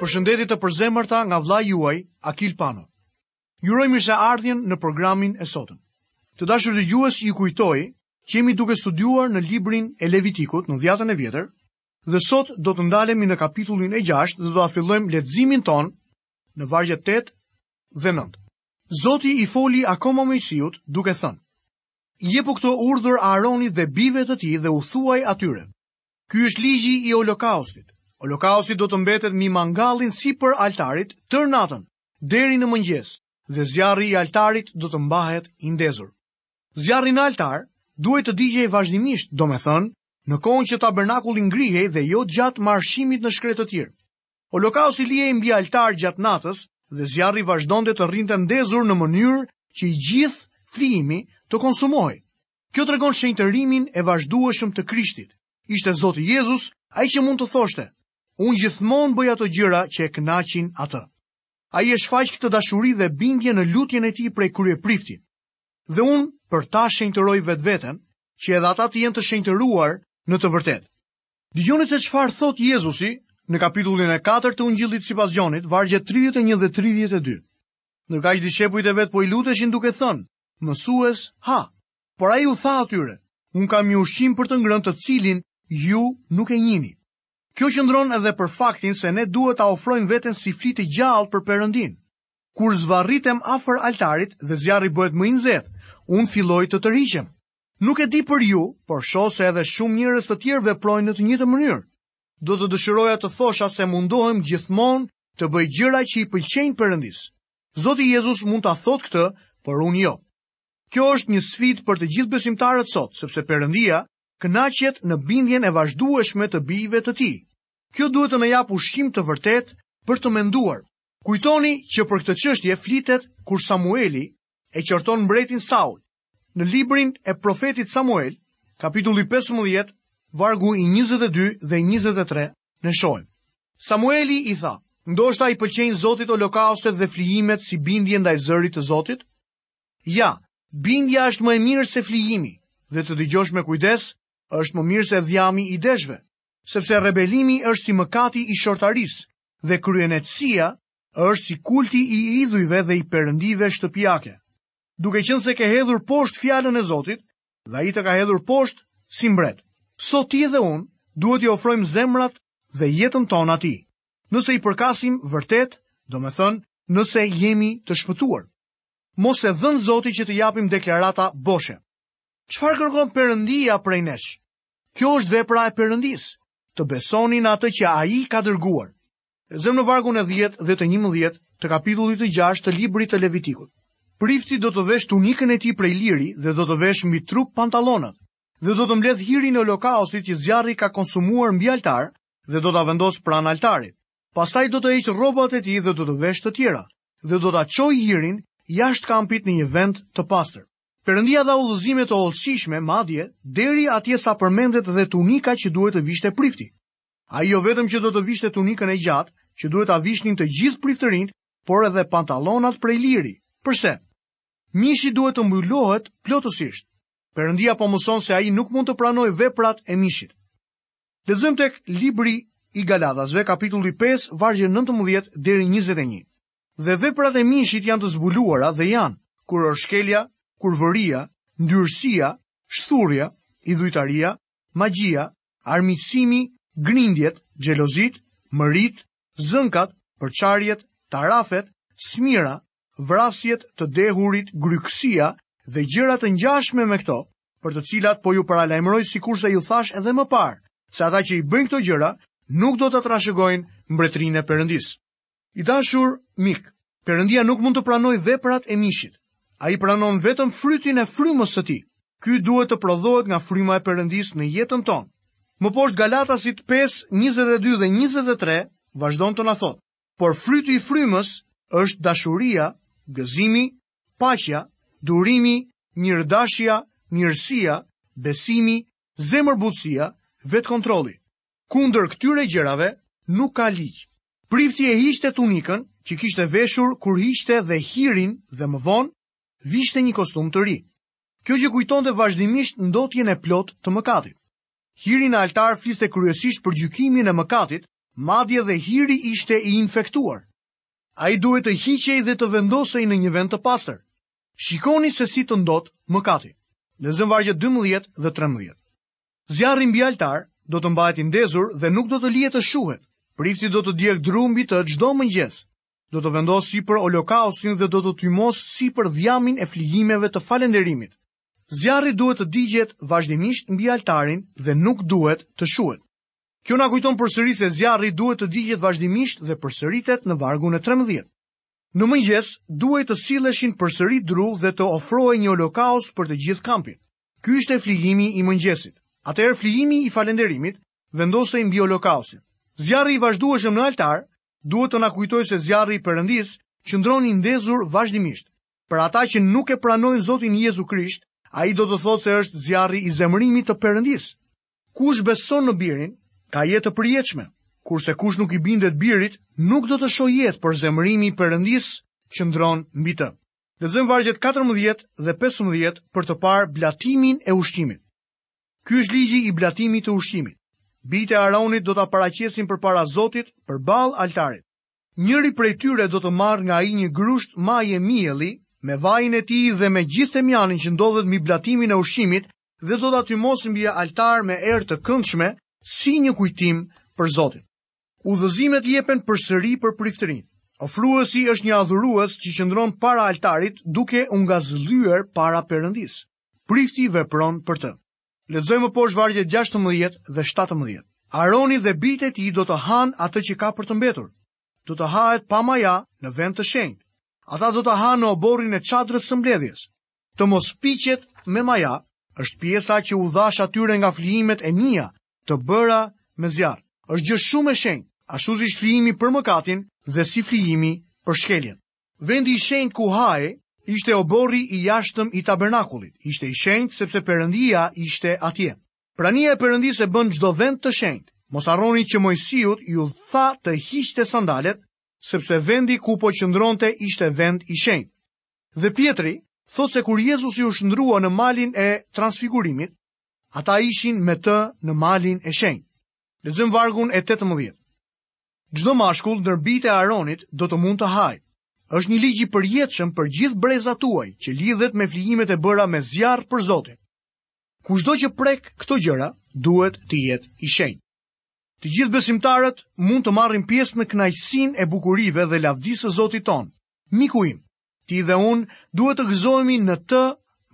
Përshëndetje të përzemërta nga vëllai juaj Akil Pano. Ju uroj mirëseardhjen në programin e sotëm. Të dashur dëgjues, ju kujtoj që jemi duke studiuar në librin e Levitikut në dhjatën e vjetër dhe sot do të ndalemi në kapitullin e 6 dhe do ta fillojmë leximin tonë në vargjet 8 dhe 9. Zoti i foli akoma Mojsiut duke thënë: Jepu këtë urdhër Aaronit dhe bijve të tij dhe u thuaj atyre: Ky është ligji i olokaustit. Olokausti do të mbetet mbi mangallin sipër altarit tërë natën, deri në mëngjes, dhe zjarri i altarit do të mbahet i ndezur. Zjarri në altar duhej të digjej vazhdimisht, domethënë, në kohën që tabernakulli ngrihej dhe jo gjatë marshimit në shkretëtirë. Olokausti lihej mbi altar gjatë natës dhe zjarri vazhdonte të rrinte ndezur në mënyrë që i gjithë flijimi të konsumohej. Kjo tregon shenjtërimin e vazhdueshëm të Krishtit. Ishte Zoti Jezus ai që mund të thoshte, Unë gjithmonë bëj ato gjëra që e kënaqin atë. Ai e shfaq këtë dashuri dhe bindje në lutjen e tij prej kryepriftit. Dhe unë për ta shenjtëroj vetveten, që edhe ata të jenë të shenjtëruar në të vërtetë. Dëgjoni se çfarë thotë Jezusi në kapitullin e 4 të Ungjillit sipas Gjonit, vargjet 31 dhe 32. Ndërkaq dishepujt e vet po i luteshin duke thënë, Mësues, Ha! Por ai u tha atyre, Unë kam një ushqim për të ngrënë të cilin ju nuk e njihni. Kjo qëndron edhe për faktin se ne duhet ta ofrojmë veten si fli të gjallë për Perëndinë. Kur zvarritem afër altarit dhe zjarri bëhet më i nxehtë, unë filloj të tërhiqem. Nuk e di për ju, por shoh se edhe shumë njerëz të tjerë veprojnë në të njëjtën mënyrë. Do të dëshiroja të thosha se mundohem gjithmonë të bëj gjëra që i pëlqejnë Perëndisë. Zoti Jezus mund ta thotë këtë, por unë jo. Kjo është një sfidë për të gjithë besimtarët sot, sepse Perëndia kënaqet në bindjen e vazhdueshme të bijve të tij. Kjo duhet të na japë ushqim të vërtetë për të menduar. Kujtoni që për këtë çështje flitet kur Samueli e qorton mbretin Saul, Në librin e profetit Samuel, kapitulli 15, vargu i 22 dhe 23, ne shohim. Samueli i tha, ndoshta i pëlqejnë Zotit olokaustet dhe flijimet si bindja ndaj zërit të Zotit? Ja, bindja është më e mirë se flijimi dhe të dëgjosh me kujdes është më mirë se dhjami i deshve, sepse rebelimi është si mëkati i shortarisë dhe kryeneçësia është si kulti i idhujve dhe i perëndive shtëpiake. duke qenë se ke hedhur poshtë fjalën e Zotit dhe ai të ka hedhur poshtë si mbret. Sot ti dhe unë duhet t'i ofrojmë zemrat dhe jetën tonë atij. Nëse i përkasim vërtet, domethënë, nëse jemi të shpëtuar. Mos e dhëntë Zoti që të japim deklarata boshe. Çfarë kërkon Perëndia prej nesh? Kjo është vepra e Perëndisë, të besoni në atë që ai ka dërguar. Lexojmë në vargun e 10 dhe të 11 të kapitullit të 6 të librit të Levitikut. Prifti do të veshë tunikën e tij prej liri dhe do të veshë mbi trup pantallonat dhe do të mbledhë hirin e holokaustit që zjarri ka konsumuar mbi altar dhe do ta vendosë pranë altarit. Pastaj do të heqë rrobat e tij dhe do të veshë të tjera, dhe do ta çojë hirin jashtë kampit në një vend të pastër. Perëndia dha udhëzime të hollësishme madje deri atje sa përmendet dhe tunika që duhej të vishte prifti. Ai jo vetëm që do të vishte tunikën e gjatë, që duhet ta vishnin të gjithë priftërinjtë, por edhe pantallonat prej liri. Përse? Mishi duhet të mbulohet plotësisht. Perëndia po mëson se ai nuk mund të pranojë veprat e mishit. Lexojmë tek libri i Galatasve, kapitulli 5, vargjet 19 deri 21. Dhe veprat e mishit janë të zbuluara dhe janë kurorshkelja, kurvëria, ndyrësia, shthurja, idhujtaria, magjia, armiqësimi, grindjet, xhelozitë, mëritë, zënkat, përçarjet, tarafet, smira, vrasjet, të dehurit, grykësia dhe gjëra të ngjashme me këto, për të cilat po ju paralajmëroj sikurse ju thashë edhe më parë, se ata që i bëjnë këto gjëra nuk do ta trashëgojnë mbretërinë e Perëndisë. I dashur mik, Perëndia nuk mund të pranojë veprat e mishit. Ai pranon vetëm frytin e frymës së tij. Ky duhet të prodhohet nga fryma e Perëndisë në jetën tonë. Më poshtë Galatasit 5, 22 dhe 23 vazhdon të na thotë, por fryti i frymës është dashuria, gëzimi, paqja, durimi, mirëdashja, mirësia, besimi, zemërbutësia, vetëkontrolli. Kundër këtyre gjërave nuk ka ligj. Prifti e hiqte tunikën që kishte veshur kur hiqte dhe hirin dhe më vonë vishte një kostum të ri. Kjo gjë kujtonte vazhdimisht ndotjen e plotë të mëkatit. Hiri në altar fliste kryesisht për gjykimin e mëkatit, madje dhe hiri ishte i infektuar. Ai duhej të hiqej dhe të vendosej në një vend të pastër. Shikoni se si të ndot mëkati. Lexojmë vargjet 12 dhe 13. Zjarri mbi altar do të mbahet i ndezur dhe nuk do të lihet të shuhet. Prifti do të djegë dru mbi të çdo mëngjes. Do të vendosë sipër holokaustin dhe do të tymosë sipër dhjamin e flijimeve të falënderimit. Zjarri duhet të digjet vazhdimisht mbi altarin dhe nuk duhet të shuhet. Kjo na kujton përsëri se zjarri duhet të digjet vazhdimisht dhe përsëritet në vargun e 13. Në mëngjes duhej të silleshin përsëri dru dhe të ofrohej një holokaust për të gjithë kampin. Ky ishte flijimi i mëngjesit. Atëherë flijimi i falënderimit vendosej mbi holokaustin. Zjarri i vazhdueshëm në altar duhet të na kujtojë se zjarri i Perëndisë qëndron i ndezur vazhdimisht. Për ata që nuk e pranojnë Zotin Jezu Krisht, ai do të thotë se është zjarri i zemërimit të Perëndisë. Kush beson në Birin, ka jetë të përjetshme, kurse kush nuk i bindet Birit, nuk do të shohë jetë, por zemërimi i Perëndisë qëndron mbi të. Lexojmë vargjet 14 dhe 15 për të parë blatimin e ushqimit. Ky është ligji i blatimit të ushqimit. Bijtë e Aronit do ta paraqesin përpara Zotit përballë altarit. Njëri prej tyre do të marrë nga ai një grusht maje mielli me vajin e tij dhe me gjithë temjanin që ndodhet mbi blatimin e ushqimit dhe do ta tymosë mbi altar me erë të këndshme si një kujtim për Zotin. Udhëzimet jepen përsëri për priftërinë. Ofruesi është një adhurues që qëndron para altarit duke u ngazëllyer para Perëndisë. Prifti vepron për të. Lexojmë më poshtë vargjet 16 dhe 17. Aroni dhe bijtë e tij do të hanë atë që ka për të mbetur. Do të hahet pa maja në vend të shenjtë. Ata do ta hanë në oborrin e çadrës së mbledhjes. Të mos piqet me maja është pjesa që u dhashë atyre nga flijimet e mia të bëra me zjarr. Është gjë shumë e shenjtë, ashtu si flijimi për mëkatin dhe si flijimi për shkeljen. Vendi i shenjtë ku hahej ishte oborri i jashtëm i tabernakulit. Ishte i shenjtë sepse Perëndia ishte atje. Prania e Perëndisë e bën çdo vend të shenjtë. Mos harroni që Moisiut iu tha të hiqte sandalet, sepse vendi ku po qëndronte ishte vend i shenjtë. Dhe Pjetri thotë se kur Jezusi u shndërrua në malin e transfigurimit, ata ishin me të në malin e shenjtë. Lexojmë vargun e 18. Çdo mashkull ndër bijtë e Aronit do të mund ta hajë. Është një ligj i përjetshëm për gjithë brezat tuaj që lidhet me flijimet e bëra me zjarr për Zotin. Kushdo që prek këto gjëra, duhet të jetë i shenjtë. Të gjithë besimtarët mund të marrin pjesë në kënaqësinë e bukurive dhe lavdisë së Zotit tonë, Miku im, ti dhe unë duhet të gëzohemi në të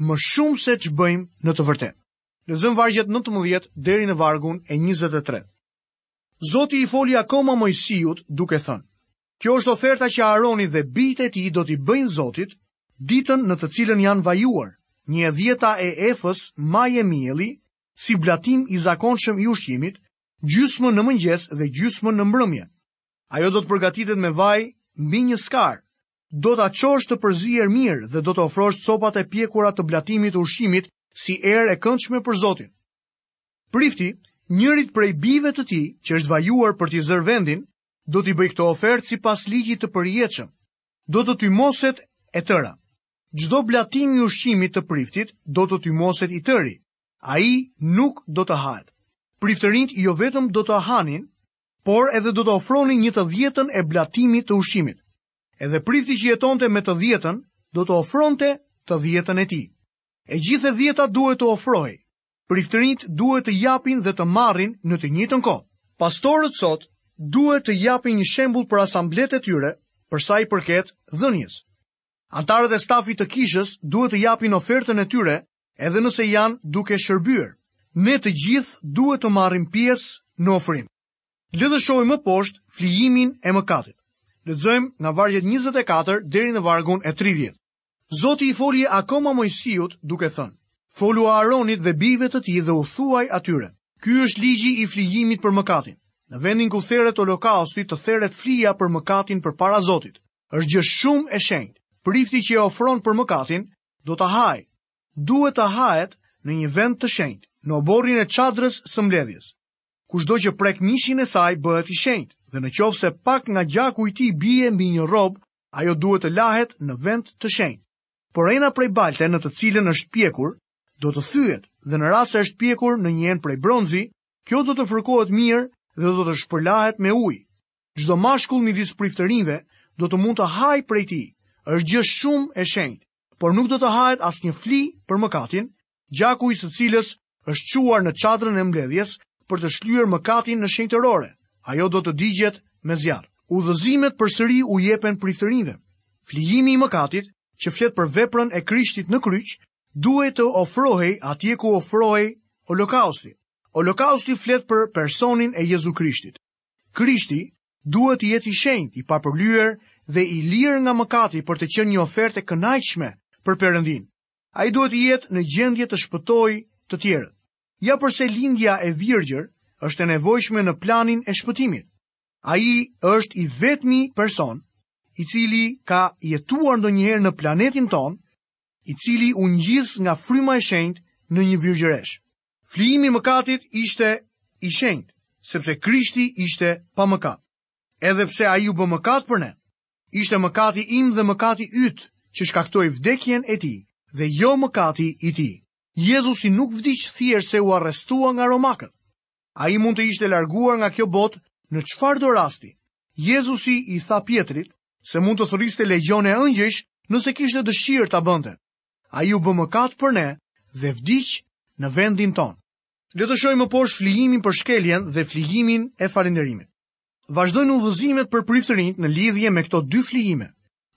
më shumë se ç'bëjmë në të vërtetë. Lexojmë vargjet 19 deri në vargun e 23. Zoti i foli akoma Moisiut duke thënë, Kjo është oferta që Aroni dhe bijtë e tij do t'i bëjnë Zotit ditën në të cilën janë vajuar, një e dhjeta e efës maje mielli, si blatim i zakonshëm i ushqimit, gjysmë në mëngjes dhe gjysmë në mbrëmje. Ajo do të përgatitet me vaj mbi një skarë. Do ta çosh të përzier mirë dhe do të ofrosh copat e pjekura të blatimit të ushqimit si erë e këndshme për Zotin. Prifti, njërit prej bijve të tij, që është vajuar për t'i zërë vendin, do ta bëjë këtë ofertë sipas ligjit të përjetshëm, do të tymoset e tëra. Çdo blatim i ushqimit të priftit do të tymoset i tëri, ai nuk do të hahet. Priftërinjtë jo vetëm do të hanin, por edhe do të ofronin një të dhjetën e blatimit të ushqimit. Edhe prifti që jetonte me të dhjetën, do të ofronte të dhjetën e tij. E gjithë e dhjeta duhet të ofrohej. Priftërinjtë duhet të japin dhe të marrin në të njëjtën kohë. Pastorët sot duhet të japin një shembull për asambletë e tyre, për sa i përket dhënies. Anëtarët e stafit të kishës duhet të japin ofertën e tyre edhe nëse janë duke shërbyer. Ne të gjithë duhet të marrim pjesë në ofrim. Le të shohim më poshtë flijimin e mëkatit. Lexojmë nga vargjet 24 deri në vargun e 30. Zoti i foli akoma Moisiut duke thënë: Folu Aaronit dhe bijve të tij dhe u thuaj atyre: Ky është ligji i flijimit për mëkatin. Në vendin ku theret olokausti të theret flija për mëkatin përpara Zotit. Është gjë shumë e shenjtë. Prifti që e ofron për mëkatin do ta hajë. Duhet të hahet në një vend të shenjtë, në oborrin e çadrës së mbledhjes. Kushdo që prek mishin e saj bëhet i shenjtë, dhe në qoftë se pak nga gjaku i tij bie mbi një rrobë, ajo duhet të lahet në vend të shenjtë. Por ena prej balte në të cilën është pjekur, do të thyhet dhe në rast se është pjekur në një enë prej bronzi, kjo do të fërkohet mirë dhe do të shpërlahet me ujë. Çdo mashkull midis priftërinjve do të mund të hajë prej tij. Është gjë shumë e shenjtë, por nuk do të hahet asnjë fli për mëkatin, gjaku i së cilës është çuar në çadrën e mbledhjes për të shlyer mëkatin në shenjtërore. Ajo do të digjet me zjarr. Udhëzimet përsëri u jepen priftërinjve. Flijimi i mëkatit, që flet për veprën e Krishtit në kryq, duhej të ofrohej atje ku ofrohej olokausti. Olokausti flet për personin e Jezu Krishtit. Krishti duhet të jetë i shenjtë, i papërlyer dhe i lirë nga mëkati për të qenë një ofertë e kënaqshme për Perëndinë. Ai duhet të jetë në gjendje të shpëtojë të tjerët. Ja përse lindja e virgjër është e nevojshme në planin e shpëtimit. Ai është i vetmi person i cili ka jetuar ndonjëherë në planetin tonë, i cili u ngjiz nga fryma e shenjtë në një virgjëreshë. Flijimi i mëkatit ishte i shenjtë, sepse Krishti ishte pa mëkat. Edhe pse ai u bë mëkat për ne, ishte mëkati im dhe mëkati yt që shkaktoi vdekjen e tij dhe jo mëkati i tij. Jezusi nuk vdiq thjesht se u arrestua nga romakët. Ai mund të ishte larguar nga kjo botë në çfarëdo rasti. Jezusi i tha Pjetrit se mund të thërriste legjione engjëjsh nëse kishte dëshirë ta bënte. Ai u bë mëkat për ne dhe vdiq në vendin tonë. Le të shohim më poshtë flijimin për shkeljen dhe flijimin e falënderimit. Vazhdojnë udhëzimet për priftërinjtë në lidhje me këto dy flijime.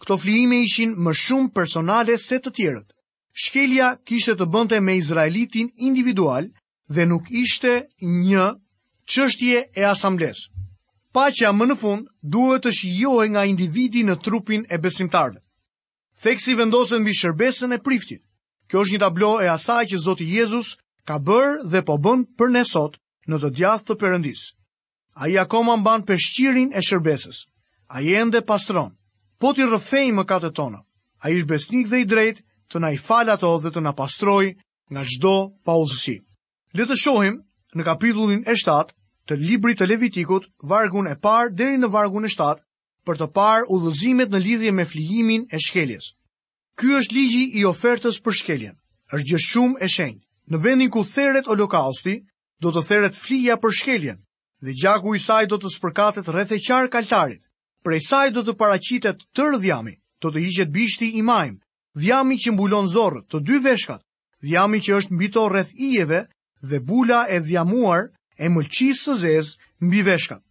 Këto flijime ishin më shumë personale se të tjerët. Shkelja kishte të bënte me izraelitin individual dhe nuk ishte një çështje e asamblesë. Paqja më në fund duhet të shijohej nga individi në trupin e besimtarëve. Theksi vendoset mbi shërbesën e priftit. Kjo është një tablo e asaj që Zoti Jezus ka bërë dhe po bën për ne sot në të djathtë të Perëndisë. Ai akoma mban peshqirin e shërbesës. Ai ende pastron. Po t'i rrëfejmë mëkatet tona. Ai është besnik dhe i drejtë të na i falë ato dhe të na pastrojë nga çdo paudhësi. Le të shohim në kapitullin e 7 të librit të Levitikut, vargun e parë deri në vargun e 7, për të parë udhëzimet në lidhje me flijimin e shkeljes. Ky është ligji i ofertës për shkeljen. Është gjë shumë e shenjtë. Në vendin ku theret holokausti, do të theret flija për shkeljen dhe gjaku i saj do të spërkatet rreth e qark altarit. Prej saj do të paraqitet tërë dhjami, do të hiqet bishti i majmë, dhjami që mbulon zorrët, të dy veshkat, dhjami që është mbi to rreth ijeve dhe bula e dhjamuar e mëlçisë së zezë mbi veshkat.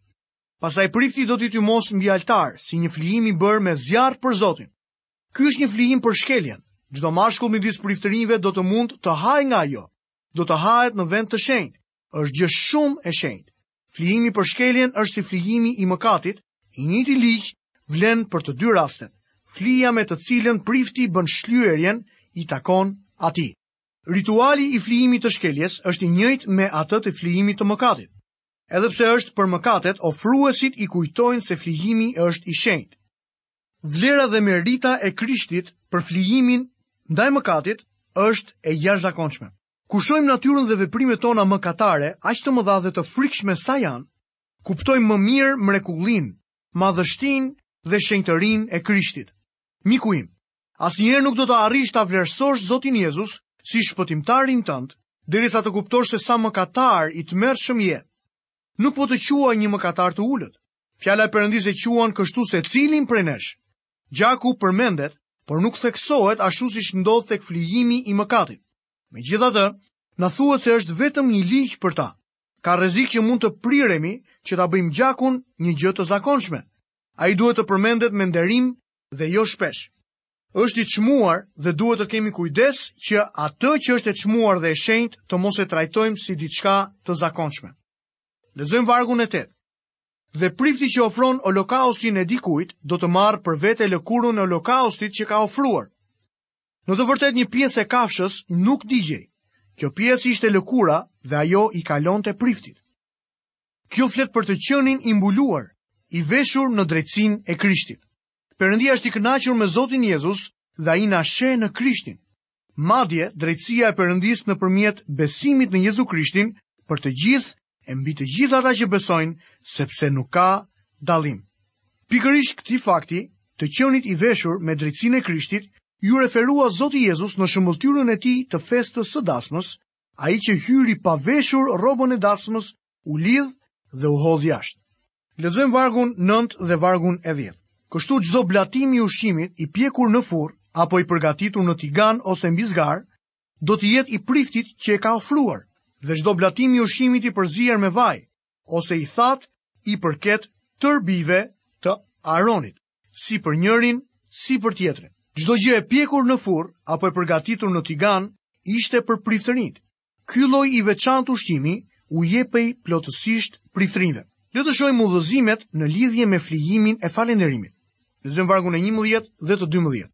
Pastaj prifti do t'i tymosë mbi altar, si një flijim i bërë me zjarr për Zotin. Ky është një flijim për shkeljen. Çdo mashkull midis priftërinjve do të mund të hajë nga ajo. Do të hahet në vend të shenjtë. Është gjë shumë e shenjtë. Flijimi për shkeljen është si flijimi i mëkatit, i njëjti ligj vlen për të dy rastet. Flija me të cilën prifti bën shlyerjen i takon atij. Rituali i flijimit të shkeljes është i njëjtë me atë të flijimit të mëkatit. Edhe pse është për mëkatet, ofruesit i kujtojnë se flijimi është i shenjtë. Vlera dhe merita e Krishtit për flijimin ndaj mëkatit është e jashtëzakonshme. Kur shohim natyrën dhe veprimet tona mëkatare, aq të mëdha dhe të frikshme sa janë, kuptojmë më mirë mrekullinë, madhështinë dhe shenjtërinë e Krishtit. Miku im, Asnjëherë nuk do të arrish ta vlerësosh Zotin Jezus si shpëtimtarin tënd, derisa të kuptosh se sa mëkatar i tmerrshëm je. Nuk po të quaj një mëkatar të ulët. Fjala e Perëndisë e quan kështu secilin prej nesh. Gjaku përmendet, por nuk theksohet ashtu siç ndodh tek flijimi i mëkatit. Megjithatë, na thuhet se është vetëm një ligj për ta. Ka rrezik që mund të priremi që ta bëjmë gjakun një gjë të zakonshme. Ai duhet të përmendet me nderim dhe jo shpesh. Është i çmuar dhe duhet të kemi kujdes që atë që është e çmuar dhe e shenjtë të mos e trajtojmë si diçka të zakonshme. Lexojmë vargun e 8. Dhe prifti që ofron holokaustin e dikujt do të marrë për vete lëkurën e holokaustit që ka ofruar. Në të vërtetë një pjesë e kafshës nuk digjej. Kjo pjesë ishte lëkura dhe ajo i kalonte priftit. Kjo flet për të qenin i mbuluar, i veshur në drejtësinë e Krishtit. Perëndia është i kënaqur me Zotin Jezus dhe ai na sheh në Krishtin. Madje, drejtësia e Perëndisë nëpërmjet besimit në Jezu Krishtin për të gjithë e mbi të gjithë ata që besojnë, sepse nuk ka dallim. Pikërisht këtij fakti, të qenit i veshur me drejtësinë e Krishtit, iu referua Zoti Jezus në shëmbëlltyrën e tij të festës së dasmës, Ai që hyri pa veshur rrobën e dasmës, u lidh dhe u hodh jashtë. Lexojmë vargun 9 dhe vargun e 10. Kështu çdo blatim i ushqimit i pjekur në furrë apo i përgatitur në tigan ose mbi skarë, do të jetë i priftit që e ka ofruar, dhe çdo blatim i ushqimit i përzier me vaj ose i thatë i përket tërë bijve të Aronit. si për njërin, si për tjetrin. Çdo gjë e pjekur në furrë apo e përgatitur në tigan ishte për priftërinjtë. Ky lloj i veçantë ushqimi u jepej plotësisht priftërinjve. Le të shohim udhëzimet në lidhje me flijimin e falënderimit. Lexojmë vargun e 11 dhe të 12.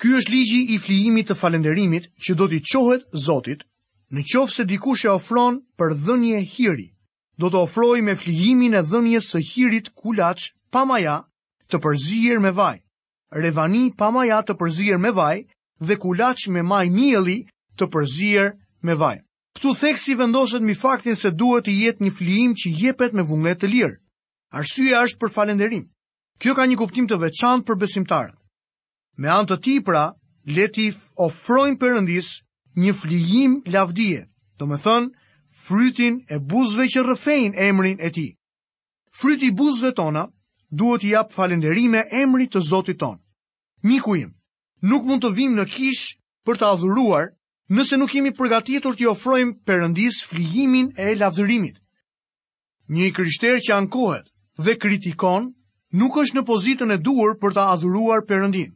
Ky është ligji i flijimit të falënderimit që do t'i çohet Zotit, në qoftë se dikush e ofron për dhënie hiri. do të ofrojë me flijimin e dhënies së hirit kuleç pa maja të përzier me vaj, revani pa maja të përzier me vaj dhe kuleç me majë mielli të përzier me vaj. Këtu theksi vendoset mbi faktin se duhet të jetë një flijim që jepet me vullnet të lirë. Arsyeja është për falënderim. Kjo ka një kuptim të veçantë për besimtarët. Me anë të tij pra, le t'i ofrojmë Perëndisë një flijim lavdie, domethënë frytin e buzëve që rrëfejnë emrin e tij. Fryti i buzëve tona duhet t'i japë falënderime emrit të Zotit tonë. Miku im, nuk mund të vijmë në kishë për të adhuruar nëse nuk jemi përgatitur t'i ofrojmë Perëndisë flijimin e lavdërimit. Një i krishterë që ankohet dhe kritikon nuk është në pozitën e duhur për ta adhuruar Perëndinë.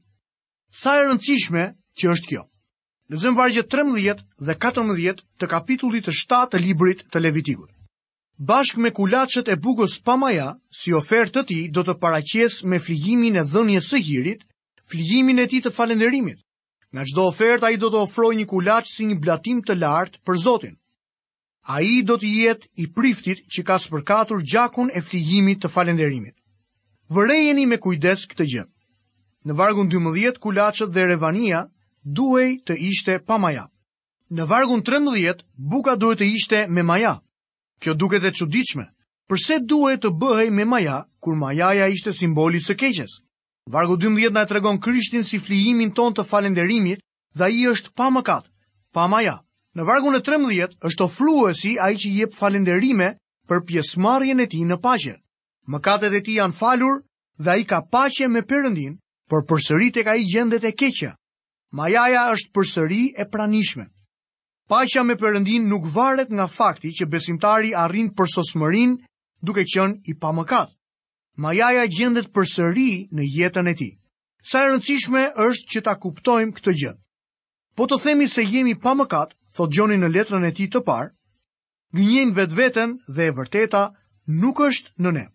Sa e rëndësishme që është kjo. Lexojmë vargjet 13 dhe 14 të kapitullit të 7 të librit të Levitikut. Bashkë me kulaçët e bukës pa maja, si ofertë të tij do të paraqesë me flijimin e dhënies së hirit, flijimin e tij të falënderimit. Nga çdo ofertë ai do të ofrojë një kulaç si një blatim të lartë për Zotin. Ai do t'i jetë i priftit që ka spërkatur gjakun e flijimit të falënderimit. Vërejeni me kujdes këtë gjë. Në vargun 12 kulaçët dhe revania duhej të ishte pa maja. Në vargun 13, buka duhej të ishte me maja. Kjo duket e çuditshme. Përse duhej të bëhej me maja, kur majaja ishte simbol i së keqes? Vargu 12 na e tregon Krishtin si flijimin tonë të falenderimit dhe ai është pa mëkat, pa maja. Në vargun e 13 është ofruesi ai që jep falënderime për pjesëmarrjen e tij në paqe. Mëkatet e tij janë falur dhe ai ka paqe me Perëndinë, por përsëri tek ai gjendet e keqja. Majaja është përsëri e pranishme. Paqja me Perëndinë nuk varet nga fakti që besimtari arrin përsosmërinë duke qenë i pamëkat. Majaja gjendet përsëri në jetën e tij. Sa e rëndësishme është që ta kuptojmë këtë gjë. Po të themi se jemi pa mëkat, thotë Gjoni në letrën e tij të parë, gënjejmë vetveten dhe e vërteta nuk është në ne.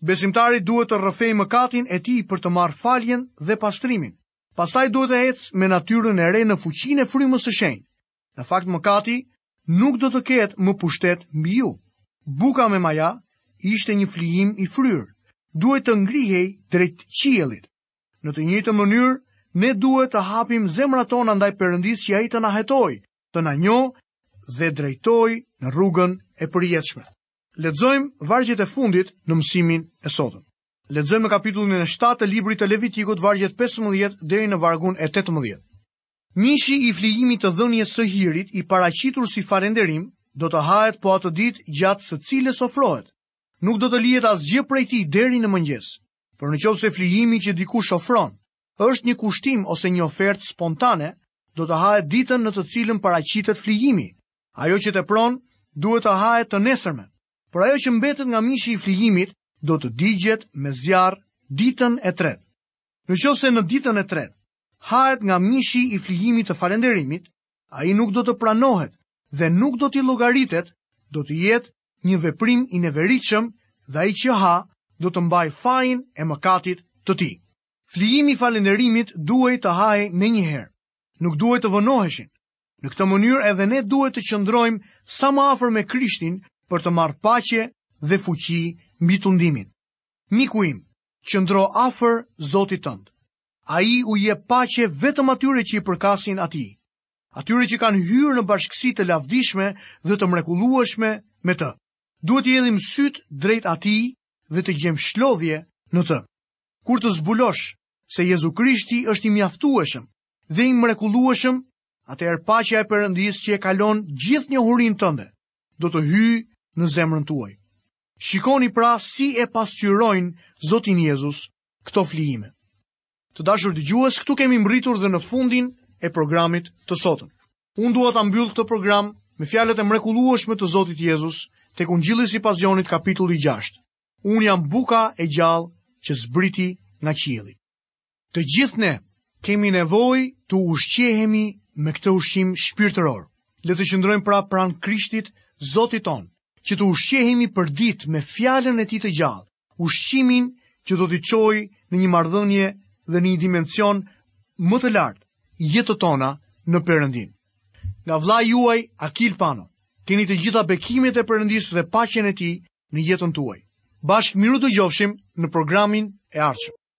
Besimtari duhet të rrëfejë mëkatin e tij për të marrë faljen dhe pastrimin. Pastaj duhet të ecë me natyrën e re në fuqinë e Frymës së Shenjtë. Në fakt mëkati nuk do të ketë më pushtet mbi ju. Buka me maja ishte një flijim i fryrë. Duhej të ngrihej drejt qiellit. Në të njëjtën mënyrë, ne duhet të hapim zemrat tona ndaj Perëndisë që ai të na hetojë, të na njohë dhe drejtojë në rrugën e përjetshme. Lexojmë vargjet e fundit në mësimin e sotëm. Lexojmë në kapitullin e 7 të librit të Levitikut vargjet 15 deri në vargun e 18. Mishi i flijimit të dhënies së hirit i paraqitur si falënderim do të hahet po atë ditë gjatë së cilës ofrohet. Nuk do të lihet asgjë prej tij deri në mëngjes. Por në qoftë se flijimi që dikush ofron është një kushtim ose një ofertë spontane, do të hahet ditën në të cilën paraqitet flijimi. Ajo që tepron duhet të hahet të nesërmen. Por ajo që mbetet nga mishi i flijimit do të digjet me zjarr ditën e tretë. Në qoftë se në ditën e tretë hahet nga mishi i flijimit të falenderimit, ai nuk do të pranohet dhe nuk do t'i llogaritet, do të jetë një veprim i neveritshëm dhe ai që ha do të mbajë fajin e mëkatit të tij. Flijimi i falenderimit duhej të hahej menjëherë. Nuk duhej të vonoheshin. Në këtë mënyrë edhe ne duhet të qëndrojmë sa më afër me Krishtin për të marrë paqe dhe fuqi mbi tundimin. Miku im, qëndro afër Zotit tënd. Ai u jep paqe vetëm atyre që i përkasin Atij, atyre që kanë hyrë në bashkësi të lavdishme dhe të mrekullueshme me Të. Duhet t'i hedhim sytë drejt Atij dhe të gjejmë çlodhje në Të. Kur të zbulosh se Jezu Krishti është i mjaftueshëm dhe i mrekullueshëm, atëherë paqja e Perëndisë që e kalon gjithë njohurinë tënde do të hyjë në zemrën tuaj. Shikoni pra si e pasqyrojnë Zotin Jezus këto flijime. Të dashur dëgjues, këtu kemi mbërritur dhe në fundin e programit të sotëm. Unë dua ta mbyll këtë program me fjalët e mrekullueshme të Zotit Jezus tek Ungjilli sipas Gjonit kapitulli 6. Unë jam buka e gjallë që zbriti nga qielli. Të gjithë ne kemi nevojë të ushqehemi me këtë ushqim shpirtëror. Le të qëndrojmë pra pranë Krishtit, Zotit tonë, që të ushqehemi përditë me fjalën e Tij të gjallë, ushqimin që do t'i çojë në një marrëdhënie dhe në një dimension më të lartë jetët tona në Perëndinë. Nga vëllai juaj Akil Pano, keni të gjitha bekimet e Perëndisë dhe paqen e tij në jetën tuaj. Bashkë mirudëgjofshim në programin e ardhshëm.